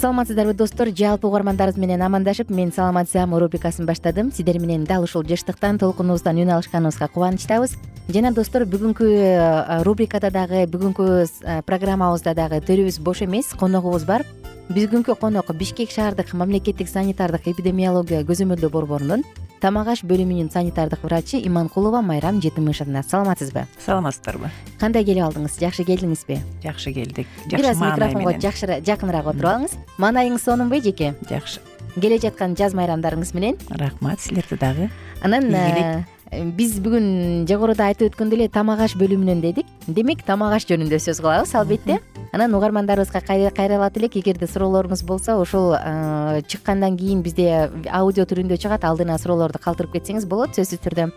саламатсыздарбы достор? Жалпы угармандарыбыз менен амандашып мен саламат саама рубрикасын баштадым. Сиздер менен дал ушул жыштыктан толкунубуздан үн алышканыбызга кубанычтабыз. Жана достор бүгүнкү рубрикада дагы бүгүнкү программабызда дагы төрүбүз бош эмес коногубуз бар. Бүгүнкү конок бишкек шаардык мамлекеттик санитардык эпидемиология көзөмөлдөө борборунун тамак аш бөлүмүнүн санитардык врачы иманкулова майрам жетимишовна саламатсызбы? Саламатсыздарбы. Кандай келип алдыңыз? Жакшы келдиңизби? Жакшы келдик. Бир аз микрофонго менен. жакшыраак жакыныраак отуруп алыңыз. Маанайыңыз сонунбу эжеке жакшы. Келе жаткан жаз майрамдарыңыз менен рахмат силерди дагы. анан ийгилик. э, биз бүгүн жогоруда айтып өткөндөй эле тамак аш бөлүмүнөн дедик. Демек тамак аш жөнүндө сөз кылабыз албетте анан угармандарыбызга кайрылат элек. Эгерде суроолоруңуз болсо ушул э, чыккандан кийин бизде аудио түрүндө чыгат алдына суроолорду калтырып кетсеңиз болот сөзсүз түрдө.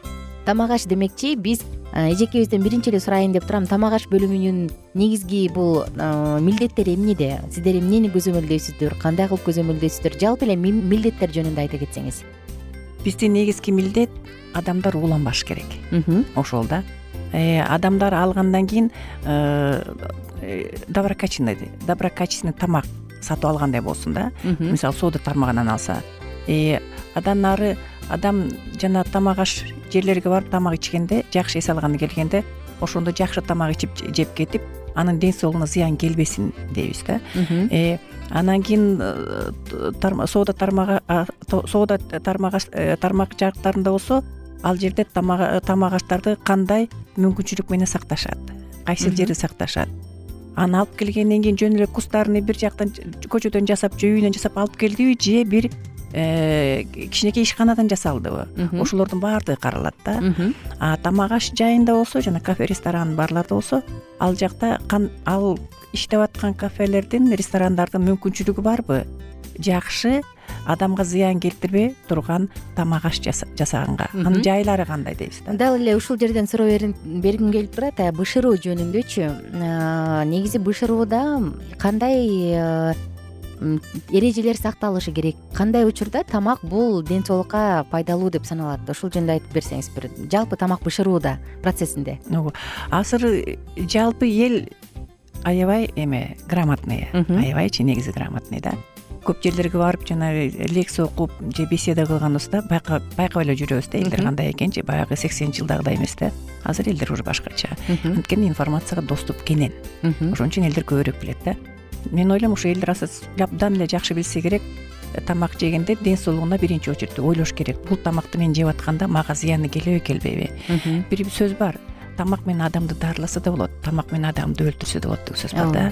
Тамак аш демекчи биз э, эжекебизден биринчи эле сурайын деп турам. Тамак аш бөлүмүнүн негизги бул э, милдеттери эмнеде? Сиздер эмнени көзөмөлдөйсүздөр? Кандай кылып көзөмөлдөйсүздөр? Жалпы эле милдеттер жөнүндө айта кетсеңиз. Биздин негизги милдет адамдар ууланбаш керек. Ошол да. Адамдар алгандан кийин доброкачественный доброкачественный тамак сатып алгандай болсун да. Мисалы соода тармагынан алса. Андан ары адам жана тамак аш жерлерге барып тамак ичкенде жакшы эс алганы келгенде ошондо жакшы тамак ичип жеп кетип анын ден соолугуна зыян келбесин дейбиз да. Э, анан кийин э, соода тармагы соода тармак э, тармак жарыктарында болсо ал жерде тамак аштарды кандай мүмкүнчүлүк менен сакташат кайсы жерде сакташат аны алып келгенден кийин жөн эле кустарный бир жактан көчөдөн жасап же үйүнөн жасап алып келдиби же бир э, кичинекей ишканадан жасалдыбы? Ошолордун баардыгы каралат да. А тамак аш жайында болсо жана кафе ресторан барларда болсо ал жакта ал иштеп аткан кафелердин ресторандардын мүмкүнчүлүгү барбы? Жакшы адамга зыян келтирбей турган тамак аш жасаганга. Анын жайлары кандай дейбиз да? Дал эле ушул жерден суроо бергим келип турат. Бышыруу жөнүндөчү негизи бышырууда кандай эрежелер сакталышы керек? Кандай учурда тамак бул ден соолукка пайдалуу деп саналат? Ушул жөнүндө айтып берсеңиз бир. Жалпы тамак бышырууда процессинде. Азыр жалпы эл аябай эме грамотный. Аябайчы негизи грамотный да. Көп жерлерге барып жанагы лекция окуп же беседа кылганыбызда байкап эле жүрөбүз да. Элдер кандай экенчи баягы сексенинчи жылдагыдай эмес да. Азыр элдер уже башкача. Анткени информацияга доступ кенен. Ошон үчүн элдер көбүрөөк билет да. Мен ойлойм ушул элдер абдан эле жакшы билсе керек тамак жегенде ден соолугуна биринчи очередте ойлош керек. Бул тамакты мен жеп атканда мага зыяны келеби келбейби. Бир сөз бар тамак менен адамды дарыласа да болот тамак менен адамды өлтүрсө да болот деген сөз бар да?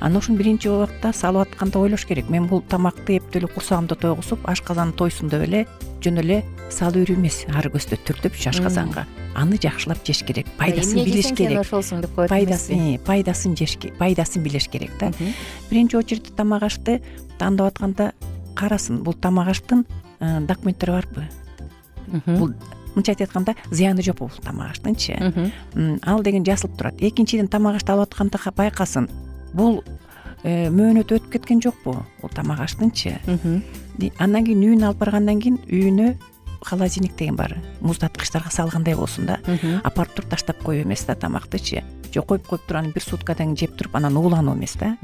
Анан ошону биринчи убакта салып атканда ойлош керек. Мен бул тамакты эптеп эле курсагымда тойгузуп ашказанды тойсун деп эле жөн эле салып берүү эмес. Ар көздөй түрдөпчү ашказанга аны жакшылап жеш керек. Пайдасын билиш керек. ошолсуң деп коет пайдасын пайдасын жеш пайдасын билиш керек да. Биринчи очередте тамак ашты тандап атканда карасын. Бул тамак аштын э, документтери барбы? Бул айтып айтканда зыяны жокпу бул тамак аштынчы ал деген жазылып турат. Экинчиден тамак ашты алып атканда байкасын. Бул э, мөөнөтү өтүп кеткен жокпу. Бул тамак аштынчы андан кийин үйүнө алып баргандан кийин үйүнө холодильник деген бар. Муздаткычтарга салгандай болсун да. Алып барып туруп таштап коюу эмес да тамактычы. Же коюп коюп туруп анан бир суткадан жеп туруп анан уулануу эмес да.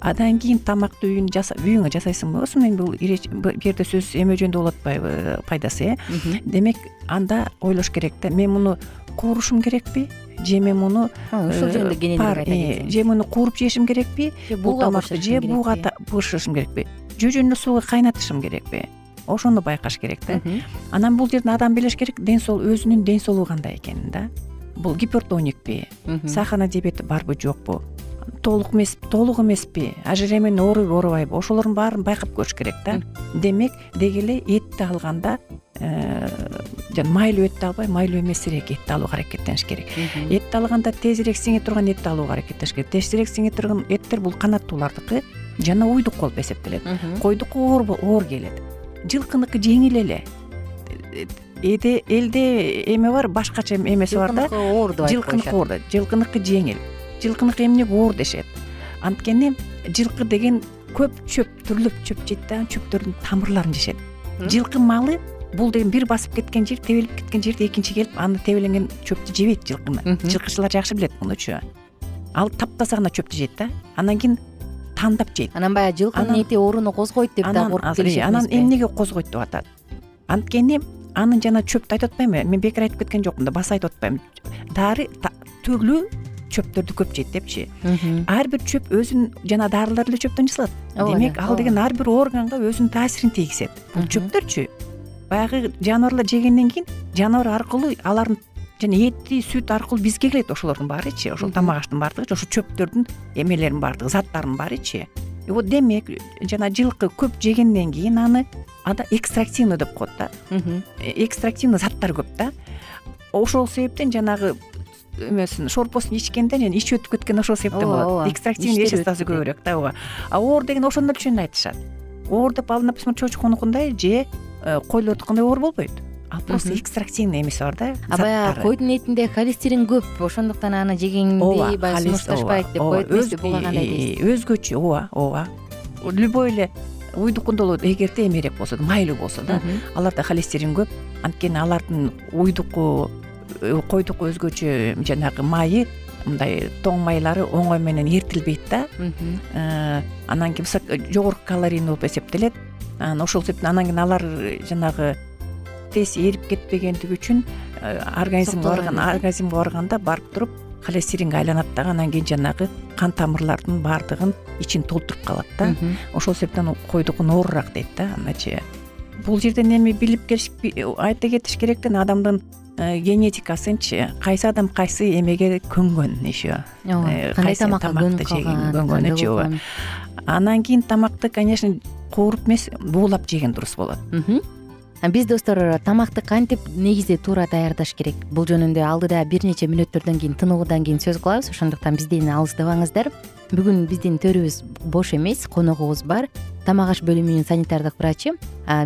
Андан кийин тамакты үйүн үйүңө жасайсың эми бул бул жерде сөз эме жөнүндө болуп атпайбы пайдасы э? Демек анда ойлош керек да. Мен муну куурушум керекпи? Же мен муну ушул жөнүндө кененирээк айта кетсеңиз же муну кууруп жешим керекпи? Бул тамакты же бууга бышырышым керекпи же жөн эле сууга кайнатышым керекпи ошону байкаш керек да. Анан бул жерден адам билиш керек ден соолук өзүнүн ден соолугу кандай экенин да. Бул гипертоникпи сахарный диабети барбы жокпу? Толук толук эмеспи ожирениеден ооруйбу оорубайбы? Ошолордун баарын байкап көрүш керек да. Демек деги эле этти алганда э, жана майлуу этти албай майлуу эмесирээк этти алууга аракеттениш керек. Этти алганда тезирээк сиңе турган этти алууга аракеттениш керек. Тезирээк сиңе турган эттер бул канаттуулардыкы жана уйдук болуп эсептелет. Койдуку оор келет жылкыныкы жеңил эле. Элде эме бар башкача эмеси бар да. Жылкыныкы оор деп жылкыныкы оор жылкыныкы жеңил. Жылкыныкы эмнеге оор дешет? Анткени жылкы деген көп чөп түрлүү чөп жейт да чөптөрдүн тамырларын жешет. Жылкы малы бул деген бир басып кеткен жер тебелип кеткен жерде экинчи келип аны тебеленген чөптү жебейт жылкыны. Жылкычылар жакшы билет мунучу ал таптаза гана чөптү жейт да. Андан кийин тандап жейт. Анан баягы жылкынын эти ооруну козгойт деп да коркуп келишет анан эмнеге козгойт деп атат? Анткени анын жана чөптү айтып атпаймынбы мен бекер айтып кеткен жокмун да баса айтып атпаймынбы. Дары түрлүү чөптөрдү көп жейт депчи. Ар бир чөп өзүнүн жана дарылар деле чөптөн жасалат. Демек ал деген ар бир органга өзүнүн таасирин тийгизет бул чөптөрчү. Баягы жаныбарлар жегенден кийин жаныбар аркылуу алардын жана эти сүт аркылуу бизге келет ошолордун баарычы ошол тамак аштын баардыгычы ошол чөптөрдүн эмелеринин баардыгы заттарынын баарычы вот демек жана жылкы көп жегенден кийин аны анда экстрактивный деп коет да. Экстрактивный заттар көп да. Ошол себептен жанагы эмесин шорпосун ичкенде анан ичи өтүп кеткен ошол себептен болот. ооба. Экстрактивный веществосу көбүрөөк да ооба. А оор деген эле жөнүндө айтышат. Оор деп ал например чочконукундай же э, койлордукундай оор болбойт ал просто экстрактивный эмеси бар да а баягы койдун этинде холестерин көп ошондуктан аны жегенди баягы сунушташпайт деп коет эмеспи буга кандай дейсиз. өзгөчө ооба ооба. Любой эле уйдукунда болот эгерде эмерээк болсо майлуу болсо да аларда холестерин көп. Анткени алардын уйдуку э, койдуку өзгөчө жанагы майы мындай тоң майлары оңой менен эритилбейт да. Э, анан кийин жогорку калорийный болуп эсептелет. Анан ошол себептен анан кийин алар жанагы тез эрип кетпегендиги үчүн э, организмге барган организмге барганда барып туруп холестеринге айланат дагы анан кийин жанагы кан тамырлардын баардыгын ичин толтуруп калат да. Ошол себептен койдуку оорураак дейт да андачы бул жерден эми билип келиш айта кетиш керек да адамдын э, генетикасынчы кайсы адам кайсы эмеге көнгөн еще ооба э, кандай тамакка көнгөнүчү ооба анан кийин тамакты конечно кууруп эмес буулап жеген дурус болот биз достор тамакты кантип негизи туура даярдаш керек? Бул жөнүндө алдыда бир нече мүнөттөрдөн кийин тыныгуудан кийин сөз кылабыз. Ошондуктан бизден алыстабаңыздар бүгүн биздин төрүбүз бош эмес коногубуз бар. Тамак аш бөлүмүнүн санитардык врачы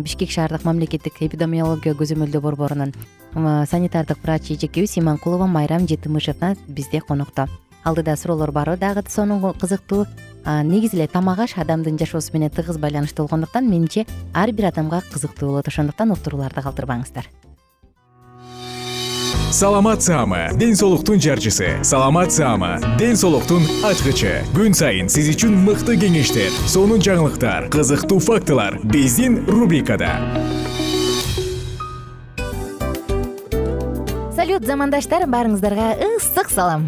бишкек шаардык мамлекеттик эпидемиология көзөмөлдөө борборунун санитардык врачы эжекебиз иманкулова майрам жетимишевна бизде конокто. Алдыда суроолор бар дагы сонун кызыктуу негизи эле тамак аш адамдын жашоосу менен тыгыз байланыштуу болгондуктан менимче ар бир адамга кызыктуу болот ошондуктан уктурууларды калтырбаңыздар. Саламат саама ден соолуктун жарчысы. Саламат саама ден соолуктун ачкычы. Күн сайын сиз үчүн мыкты кеңештер сонун жаңылыктар кызыктуу фактылар биздин рубрикада. Салют замандаштар баарыңыздарга ысык салам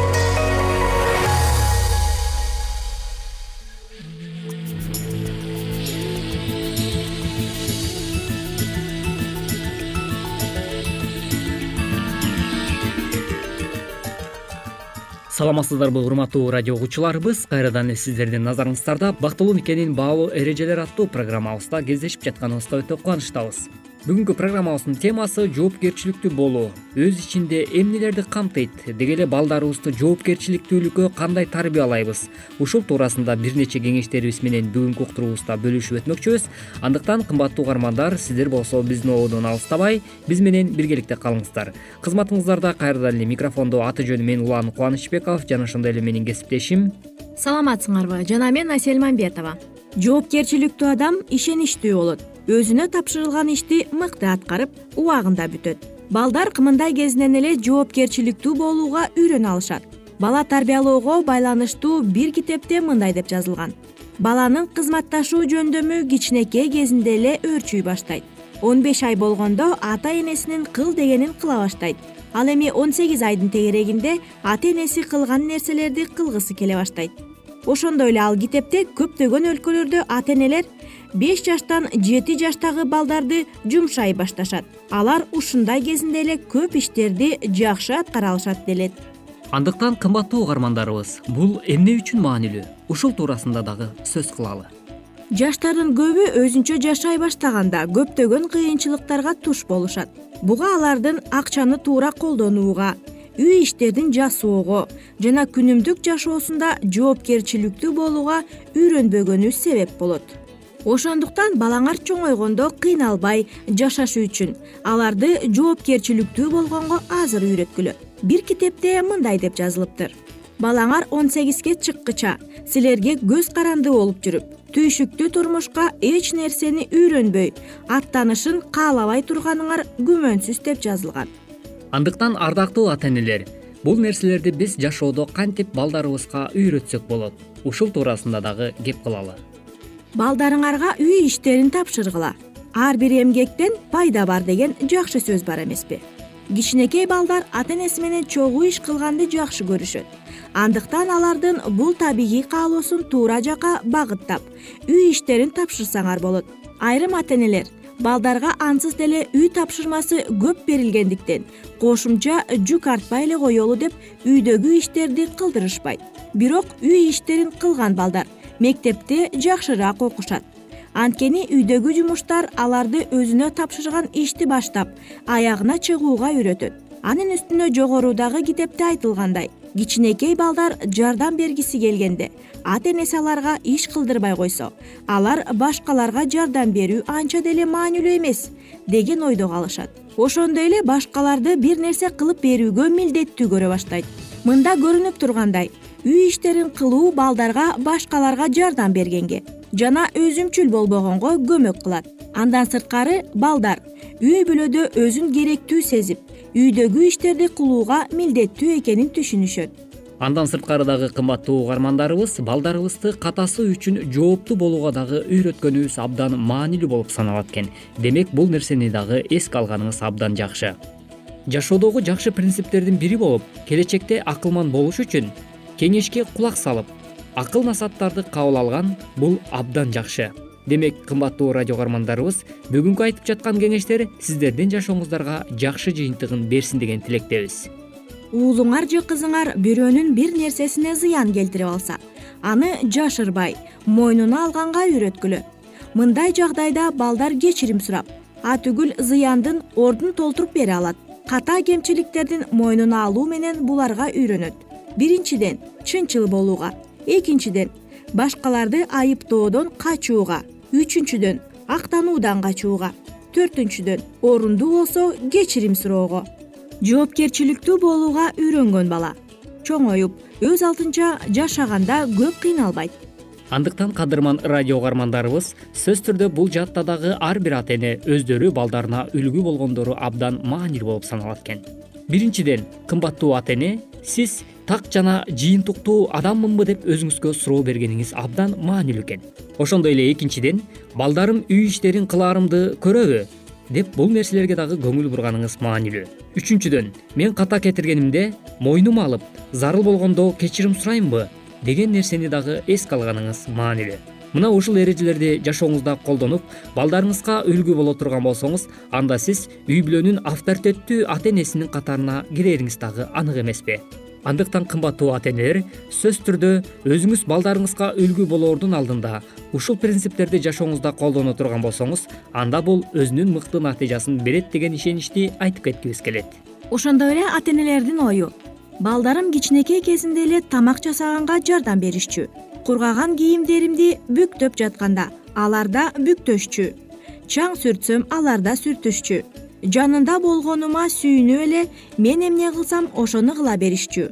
саламатсыздарбы урматтуу радио угуучуларыбыз? Кайрадан эле сиздердин назарыңыздарда бактылуу никенин баалуу эрежелери аттуу программабызда кездешип жатканыбызга өтө кубанычтабыз бүгүнкү программабыздын темасы жоопкерчиликтүү болуу. Өз ичинде эмнелерди камтыйт? Деги эле балдарыбызды жоопкерчиликтүүлүккө кандай тарбиялайбыз? Ушул туурасында бир нече кеңештерибиз менен бүгүнкү уктуруубузда бөлүшүп өтмөкчүбүз. Андыктан кымбаттуу угармандар сиздер болсо биздин ободон алыстабай биз менен биргеликте калыңыздар. Кызматыңыздарда кайрадан эле микрофондо аты жөнүм мен улан кубанычбеков жана ошондой эле менин кесиптешим. Саламатсыңарбы жана мен асель мамбетова. Жоопкерчиликтүү адам ишеничтүү болот өзүнө тапшырылган ишти мыкты аткарып убагында бүтөт. Балдар кымындай кезинен эле жоопкерчиликтүү болууга үйрөнө алышат. Бала тарбиялоого байланыштуу бир китепте мындай деп жазылган. Баланын кызматташуу жөндөмү кичинекей кезинде эле өөрчүй баштайт. Он беш ай болгондо ата энесинин кыл дегенин кыла баштайт. Ал эми он сегиз айдын тегерегинде ата энеси кылган нерселерди кылгысы келе баштайт. Ошондой эле ал китепте көптөгөн өлкөлөрдө ата энелер беш жаштан жети жаштагы балдарды жумшай башташат. Алар ушундай кезинде эле көп иштерди жакшы аткара алышат делет. Андыктан кымбаттуу угармандарыбыз бул эмне үчүн маанилүү? Ушул туурасында дагы сөз кылалы. Жаштардын көбү өзүнчө жашай баштаганда көптөгөн кыйынчылыктарга туш болушат. Буга алардын акчаны туура колдонууга үй иштерин жасоого жана күнүмдүк жашоосунда жоопкерчиликтүү болууга үйрөнбөгөнү себеп болот ошондуктан балаңар чоңойгондо кыйналбай жашашы үчүн. Аларды жоопкерчиликтүү болгонго азыр үйрөткүлө. Бир китепте мындай деп жазылыптыр. Балаңар он сегизге чыккыча. Силерге көз каранды болуп жүрүп түйшүктүү турмушка эч нерсени үйрөнбөй аттанышын каалабай турганыңар күмөнсүз деп жазылган андыктан ардактуу ата энелер бул нерселерди биз жашоодо кантип балдарыбызга үйрөтсөк болот? Ушул туурасында дагы кеп кылалы балдарыңарга үй иштерин тапшыргыла. Ар бир эмгектен пайда бар деген жакшы сөз бар эмеспи. Кичинекей балдар ата энеси менен чогуу иш кылганды жакшы көрүшөт. Андыктан алардын бул табигый каалоосун туура жакка багыттап үй иштерин тапшырсаңар болот. Айрым ата энелер балдарга ансыз деле үй тапшырмасы көп берилгендиктен кошумча жүк артпай эле коелу деп үйдөгү иштерди кылдырышпайт. Бирок үй иштерин кылган балдар мектепте жакшыраак окушат. Анткени үйдөгү жумуштар аларды өзүнө тапшырган ишти баштап аягына чыгууга үйрөтөт. Анын үстүнө жогорудагы китепте айтылгандай кичинекей балдар жардам бергиси келгенде ата энеси аларга иш кылдырбай койсо алар башкаларга жардам берүү анча деле маанилүү эмес деген ойдо калышат ошондой эле башкаларды бир нерсе кылып берүүгө милдеттүү көрө баштайт. Мында көрүнүп тургандай үй иштерин кылуу балдарга башкаларга жардам бергенге жана өзүмчүл болбогонго көмөк кылат. Андан сырткары балдар үй бүлөдө өзүн керектүү сезип үйдөгү иштерди кылууга милдеттүү экенин түшүнүшөт. Андан сырткары дагы кымбаттуу угармандарыбыз балдарыбызды катасы үчүн жооптуу болууга дагы үйрөткөнүбүз абдан маанилүү болуп саналат экен. Демек бул нерсени дагы эске алганыңыз абдан жакшы. Жашоодогу жакшы принциптердин бири болуп келечекте акылман болуш үчүн кеңешке кулак салып акыл насааттарды кабыл алган бул абдан жакшы. Демек кымбаттуу радио каармандарыбыз бүгүнкү айтып жаткан кеңештер сиздердин жашооңуздарга жакшы жыйынтыгын берсин деген тилектебиз. Уулуңар же кызыңар бирөөнүн бир нерсесине зыян келтирип алса аны жашырбай мойнуна алганга үйрөткүлө мындай жагдайда балдар кечирим сурап атүгүл зыяндын ордун толтуруп бере алат. Ката кемчиликтердин мойнуна алуу менен буларга үйрөнөт биринчиден чынчыл болууга. Экинчиден башкаларды айыптоодон качууга. Үчүнчүдөн актануудан качууга. Төртүнчүдөн орундуу болсо кечирим суроого. Жоопкерчиликтүү болууга үйрөнгөн бала. Чоңоюп өз алдынча жашаганда көп кыйналбайт. Андыктан кадырман радио угармандарыбыз сөзсүз түрдө бул жаатта дагы ар бир ата эне өздөрү балдарына үлгү болгондору абдан маанилүү болуп саналат экен биринчиден кымбаттуу ата эне сиз так жана жыйынтыктуу адаммынбы? деп өзүңүзгө суроо бергениңиз абдан маанилүү экен. Ошондой эле экинчиден балдарым үй иштерин кылаарымды көрөбү? деп бул нерселерге дагы көңүл бурганыңыз маанилүү. Үчүнчүдөн мен ката кетиргенимде мойнума алып зарыл болгондо кечирим сураймынбы? деген нерсени дагы эске алганыңыз маанилүү мына ушул эрежелерди жашооңузда колдонуп балдарыңызга үлгү боло турган болсоңуз анда сиз үй бүлөнүн авторитеттүү ата энесинин катарына кирериңиз дагы анык эмеспи. Андыктан кымбаттуу ата энелер сөзсүз түрдө өзүңүз балдарыңызга үлгү болоордун алдында ушул принциптерди жашооңузда колдоно турган болсоңуз анда бул өзүнүн мыкты натыйжасын берет деген ишеничти айтып кеткибиз келет. Ошондой эле ата энелердин ою. Балдарым кичинекей кезинде эле тамак жасаганга жардам беришчү кургаган кийимдеримди бүктөп жатканда алар да бүктөшчү чаң сүртсөм алар да сүртүшчү жанында болгонума сүйүнүп эле мен эмне кылсам ошону кыла беришчү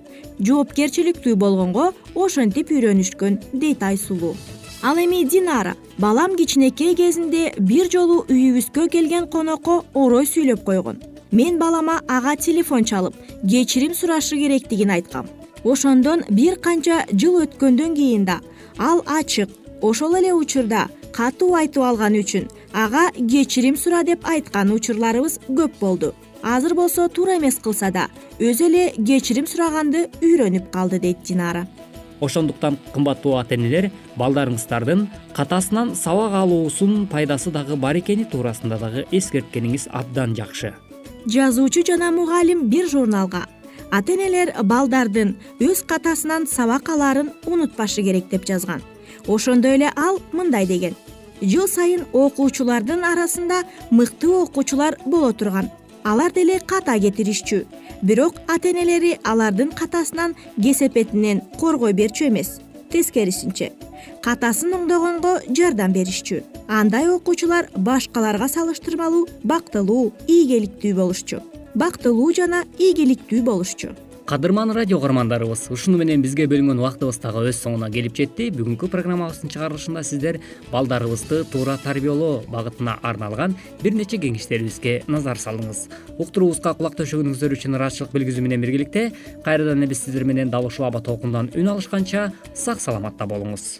жоопкерчиликтүү болгонго ошентип үйрөнүшкөн дейт айсулуу ал эми динара балам кичинекей кезинде бир жолу үйүбүзгө келген конокко орой сүйлөп койгон. Мен балама ага телефон чалып кечирим сурашы керектигин айткам ошондон бир канча жыл өткөндөн кийин да ал ачык ошол эле учурда катуу айтып алганы үчүн ага кечирим сура деп айткан учурларыбыз көп болду. Азыр болсо туура эмес кылса да өзү эле кечирим сураганды үйрөнүп калды дейт динара. Ошондуктан кымбаттуу ата энелер балдарыңыздардын катасынан сабак алуусунун пайдасы дагы бар экени туурасында дагы эскерткениңиз абдан жакшы. Жазуучу жана мугалим бир журналга ата энелер балдардын өз катасынан сабак алаарын унутпашы керек деп жазган. Ошондой эле ал мындай деген. Жыл сайын окуучулардын арасында мыкты окуучулар боло турган. Алар деле ката кетиришчү. Бирок ата энелери алардын катасынан кесепетинен коргой берчү эмес тескерисинче. Катасын оңдогонго жардам беришчү. Андай окуучулар башкаларга салыштырмалуу бактылуу ийгиликтүү болушчу бактылуу жана ийгиликтүү болушчу. Кадырман радио угармандарыбыз ушуну менен бизге бөлүнгөн убактыбыз дагы өз соңуна келип жетти. Бүгүнкү программабыздын чыгарылышында сиздер балдарыбызды туура тарбиялоо багытына арналган бир нече кеңештерибизге назар салдыңыз уктуруубузга кулак төшөгөнүңүздөр үчүн ыраазычылык билгизүү менен биргеликте кайрадан эле биз сиздер менен дал ушул аба толкундан үн алышканча сак саламатта болуңуз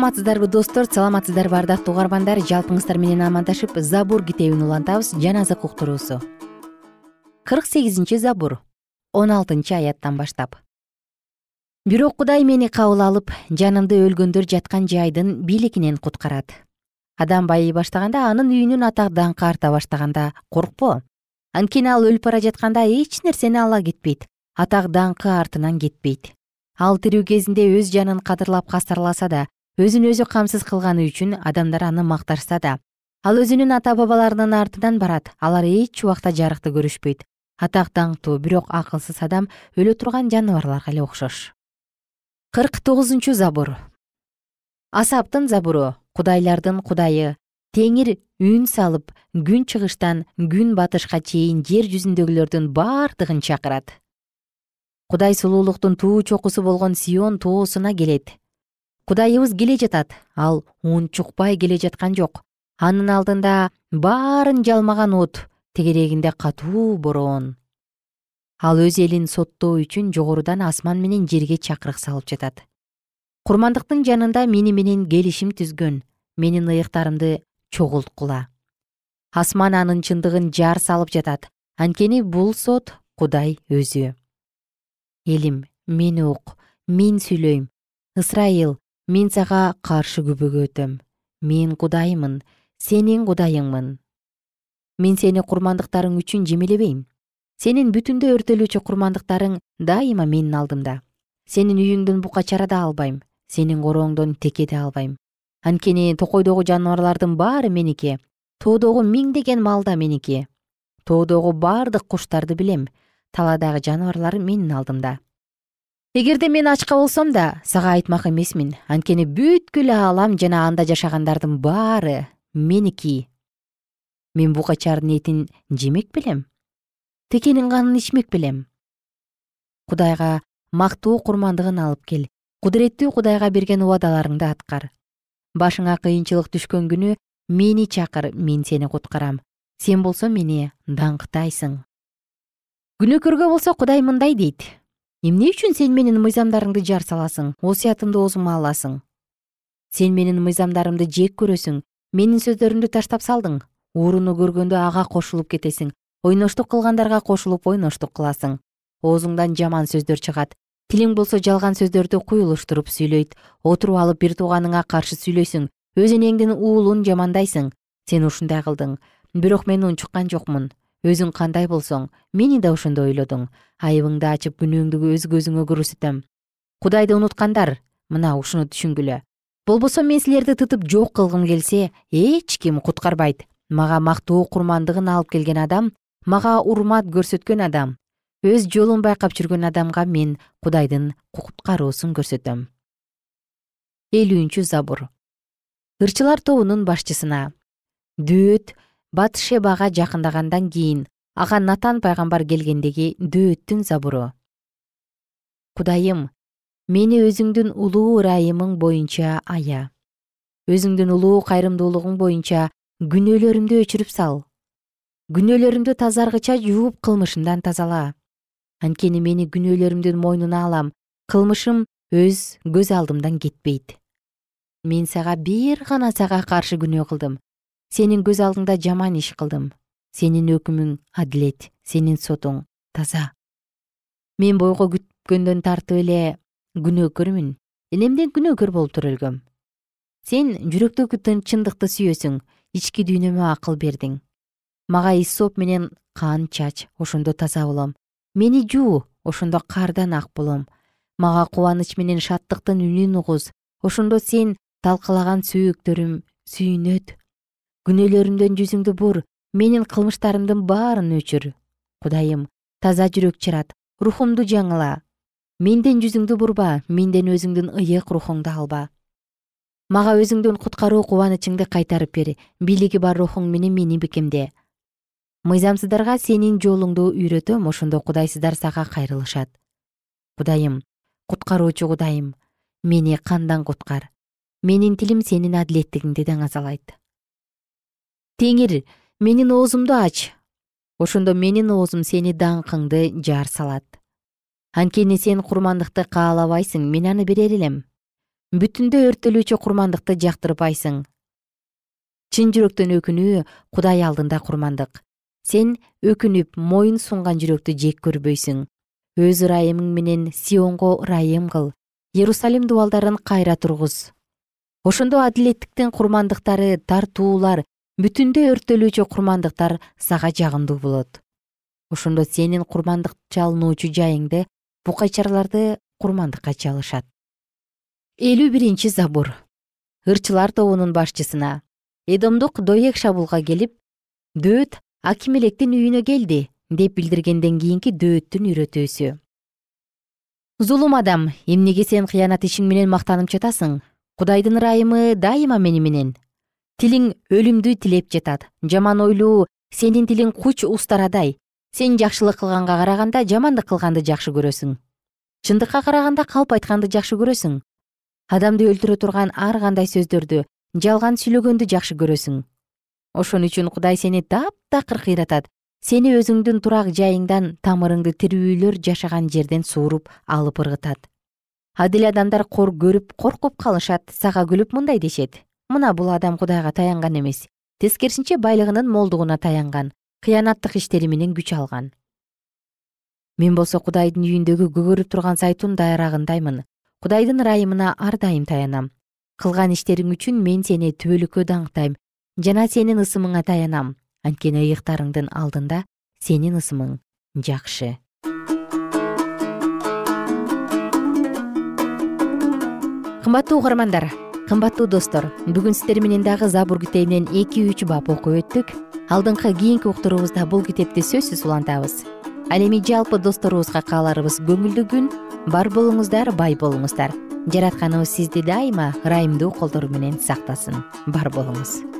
саламатсыздарбы достор? Саламатсыздарбы ардактуу угармандар жалпыңыздар менен амандашып забур китебин улантабыз жан азык уктуруусу. Кырк сегизинчи забур он алтынчы аяттан баштап. Бирок кудай мени кабыл алып жанымды өлгөндөр жаткан жайдын бийлигинен куткарат. Адам байый баштаганда анын үйүнүн атак даңкы арта баштаганда коркпо. Анткени ал өлүп бара жатканда эч нерсени ала кетпейт. Атак даңкы артынан кетпейт. Ал тирүү кезинде өз жанын кадырлап кастарласа да өзүн өзү камсыз кылганы үчүн адамдар аны макташса да ал өзүнүн ата бабаларынын артынан барат. Алар эч убакта жарыкты көрүшпөйт. Атак даңктуу бирок акылсыз адам өлө турган жаныбарларга эле окшош. Кырк тогузунчу забур. Асаптын забуру кудайлардын кудайы. Теңир үн салып күн чыгыштан күн батышка чейин жер жүзүндөгүлөрдүн бардыгын чакырат. Кудай сулуулуктун туу чокусу болгон сион тоосуна келет кудайыбыз келе жатат ал унчукпай келе жаткан жок. Анын алдында баарын жалмаган от тегерегинде катуу бороон ал өз элин соттоо үчүн жогорудан асман менен жерге чакырык салып жатат. Курмандыктын жанында мени менен келишим түзгөн менин ыйыктарымды чогулткула. Асман анын чындыгын жар салып жатат. Анткени бул сот кудай өзү. Элим мени ук мен сүйлөйм. Ысрайыл мен сага каршы күбөгө өтөм. Мен кудаймын сенин кудайыңмын. Мен сени курмандыктарың үчүн жемелебейм. Сенин бүтүндөй өртөлүүчү курмандыктарың дайыма менин алдымда. Сенин үйүңдөн бука чарада албайм сенин корооңдон текеде албайм. Анткени токойдогу жаныбарлардын баары меники тоодогу миңдеген мал да меники. Тоодогу бардык куштарды билем талаадагы жаныбарлар менин алдымда эгерде мен ачка болсом да сага айтмак эмесмин. Анткени бүткүл аалам жана анда жашагандардын баары меники. Мен букачардын этин жемек белем текенин канын ичмек белем. Кудайга мактуу курмандыгын алып кел кудуреттүү кудайга берген убадаларыңды аткар. Башыңа кыйынчылык түшкөн күнү мени чакыр мен сени куткарам. Сен болсо мени даңктайсың. Күнөөкөргө болсо кудай мындай дейт эмне үчүн сен менин мыйзамдарымды жар саласың осуятымды оозуңа аласың? Сен менин мыйзамдарымды жек көрөсүң менин сөздөрүмдү таштап салдың. Ууруну көргөндө ага кошулуп кетесиң ойноштук кылгандарга кошулуп ойноштук кыласың. Оозуңдан жаман сөздөр чыгат. Тилиң болсо жалган сөздөрдү куюлуштуруп сүйлөйт. Отуруп алып бир тууганыңа каршы сүйлөйсүң. Өз энеңдин уулун жамандайсың. Сен ушундай кылдың. Бирок мен унчуккан жокмун өзүң кандай болсоң мени да ошондой ойлодуң. Айыбыңды ачып күнөөңдү өз көзүңө көрсөтөм. Кудайды унуткандар мына ушуну түшүнгүлө. Болбосо мен силерди тытып жок кылгым келсе эч ким куткарбайт. Мага мактуу курмандыгын алып келген адам мага урмат көрсөткөн адам өз жолун байкап жүргөн адамга мен кудайдын куткаруусун көрсөтөм. Элүүнчү забур. Ырчылар тобунун башчысына батшебага жакындагандан кийин ага натан пайгамбар келгендеги дөөттүн забуру кудайым мени өзүңдүн улуу ырайымың боюнча ая. Өзүңдүн улуу кайрымдуулугуң боюнча күнөөлөрүмдү өчүрүп сал. Күнөөлөрүмдү тазаргыча жууп кылмышымдан тазала. Анткени мени күнөөлөрүмдүн мойнуна алам кылмышым өз көз алдымдан кетпейт. Мен сага бир гана сага каршы күнөө кылдым сенин көз алдыңда жаман иш кылдым. Сенин өкүмүң адилет сенин сотуң таза. Мен бойго күткөндөн тартып эле күнөөкөрмүн энемден күнөөкөр болуп төрөлгөм сен жүрөктөгү чындыкты сүйөсүң ички дүйнөмө акыл бердиң. Мага иссоп менен кан чач ошондо таза болом. Мени жуу ошондо кардан ак болом. Мага кубаныч менен шаттыктын үнүн угуз. Ошондо сен талкалаган сөөктөрүм сүйүнөт күнөөлөрүмдөн жүзүңдү бур менин кылмыштарымдын баарын өчүр. Кудайым таза жүрөк жарат рухумду жаңыла. Менден жүзүңдү бурба менден өзүңдүн ыйык рухуңду алба. Мага өзүңдүн куткаруу кубанычыңды кайтарып бер бийлиги бар рухуң менен мени бекемде. Мыйзамсыздарга сенин жолуңду үйрөтөм ошондо кудайсыздар сага кайрылышат. Кудайым куткаруучу кудайым мени кандан куткар? Менин тилим сенин адилеттигиңди даңазалайт теңир менин оозумду ач. Ошондо менин оозум сени даңкыңды жаар салат. Анткени сен курмандыкты каалабайсың мен аны берер элем. Бүтүндөй өрттөлүүчү курмандыкты жактырбайсың. Чын жүрөктөн өкүнүү кудай алдында курмандык. Сен өкүнүп моюн сунган жүрөктү жек көрбөйсүң. Өз ырайымың менен сионго ырайым кыл. Иерусалим дубалдарын кайра тургуз. Ошондо адилеттиктин курмандыктары тартуулар бүтүндөй өрттөлүүчү курмандыктар сага жагымдуу болот. Ошондо сенин курмандык чалынуучу жайыңды букайчарларды курмандыкка чалышат. Элүү биринчи забур. Ырчылар тобунун башчысына. Эдомдук доек шабуулга келип дөөт акимелектин үйүнө келди деп билдиргенден кийинки дөөттүн үйрөтүүсү зулум адам эмнеге сен кыянат ишиң менен мактанып жатасың? Кудайдын ырайымы дайыма мени менен тилиң өлүмдү тилеп жатат. Жаман ойлуу сенин тилиң куч устарадай. Сен жакшылык кылганга караганда жамандык кылганды жакшы көрөсүң. Чындыкка караганда калп айтканды жакшы көрөсүң. Адамды өлтүрө турган ар кандай сөздөрдү жалган сүйлөгөндү жакшы көрөсүң. Ошон үчүн кудай сени таптакыр кыйратат. Сени өзүңдүн турак жайыңдан тамырыңды тирүүлөр жашаган жерден сууруп алып ыргытат. Адил адамдар кор көрүп коркуп калышат сага күлүп мындай дешет мына бул адам кудайга таянган эмес. Тескерисинче байлыгынын молдугуна таянган кыянаттык иштери менен күч алган. Мен болсо кудайдын үйүндөгү көгөрүп турган зайтун дайрагындаймын. Кудайдын ырайымына ар дайым таянам. Кылган иштериң үчүн мен сени түбөлүккө даңктайм жана сенин ысымыңа таянам. Анткени ыйыктарыңдын алдында сенин ысымың жакшы. Кымбаттуу угармандар кымбаттуу достор бүгүн сиздер менен дагы забур китебинен эки үч бап окуп өттүк. Алдыңкы кийинки уктуруубузда бул китепти сөзсүз улантабыз. Ал эми жалпы досторубузга кааларыбыз көңүлдүү күн бар болуңуздар бай болуңуздар. Жаратканыбыз сизди дайыма ырайымдуу колдору менен сактасын. Бар болуңуз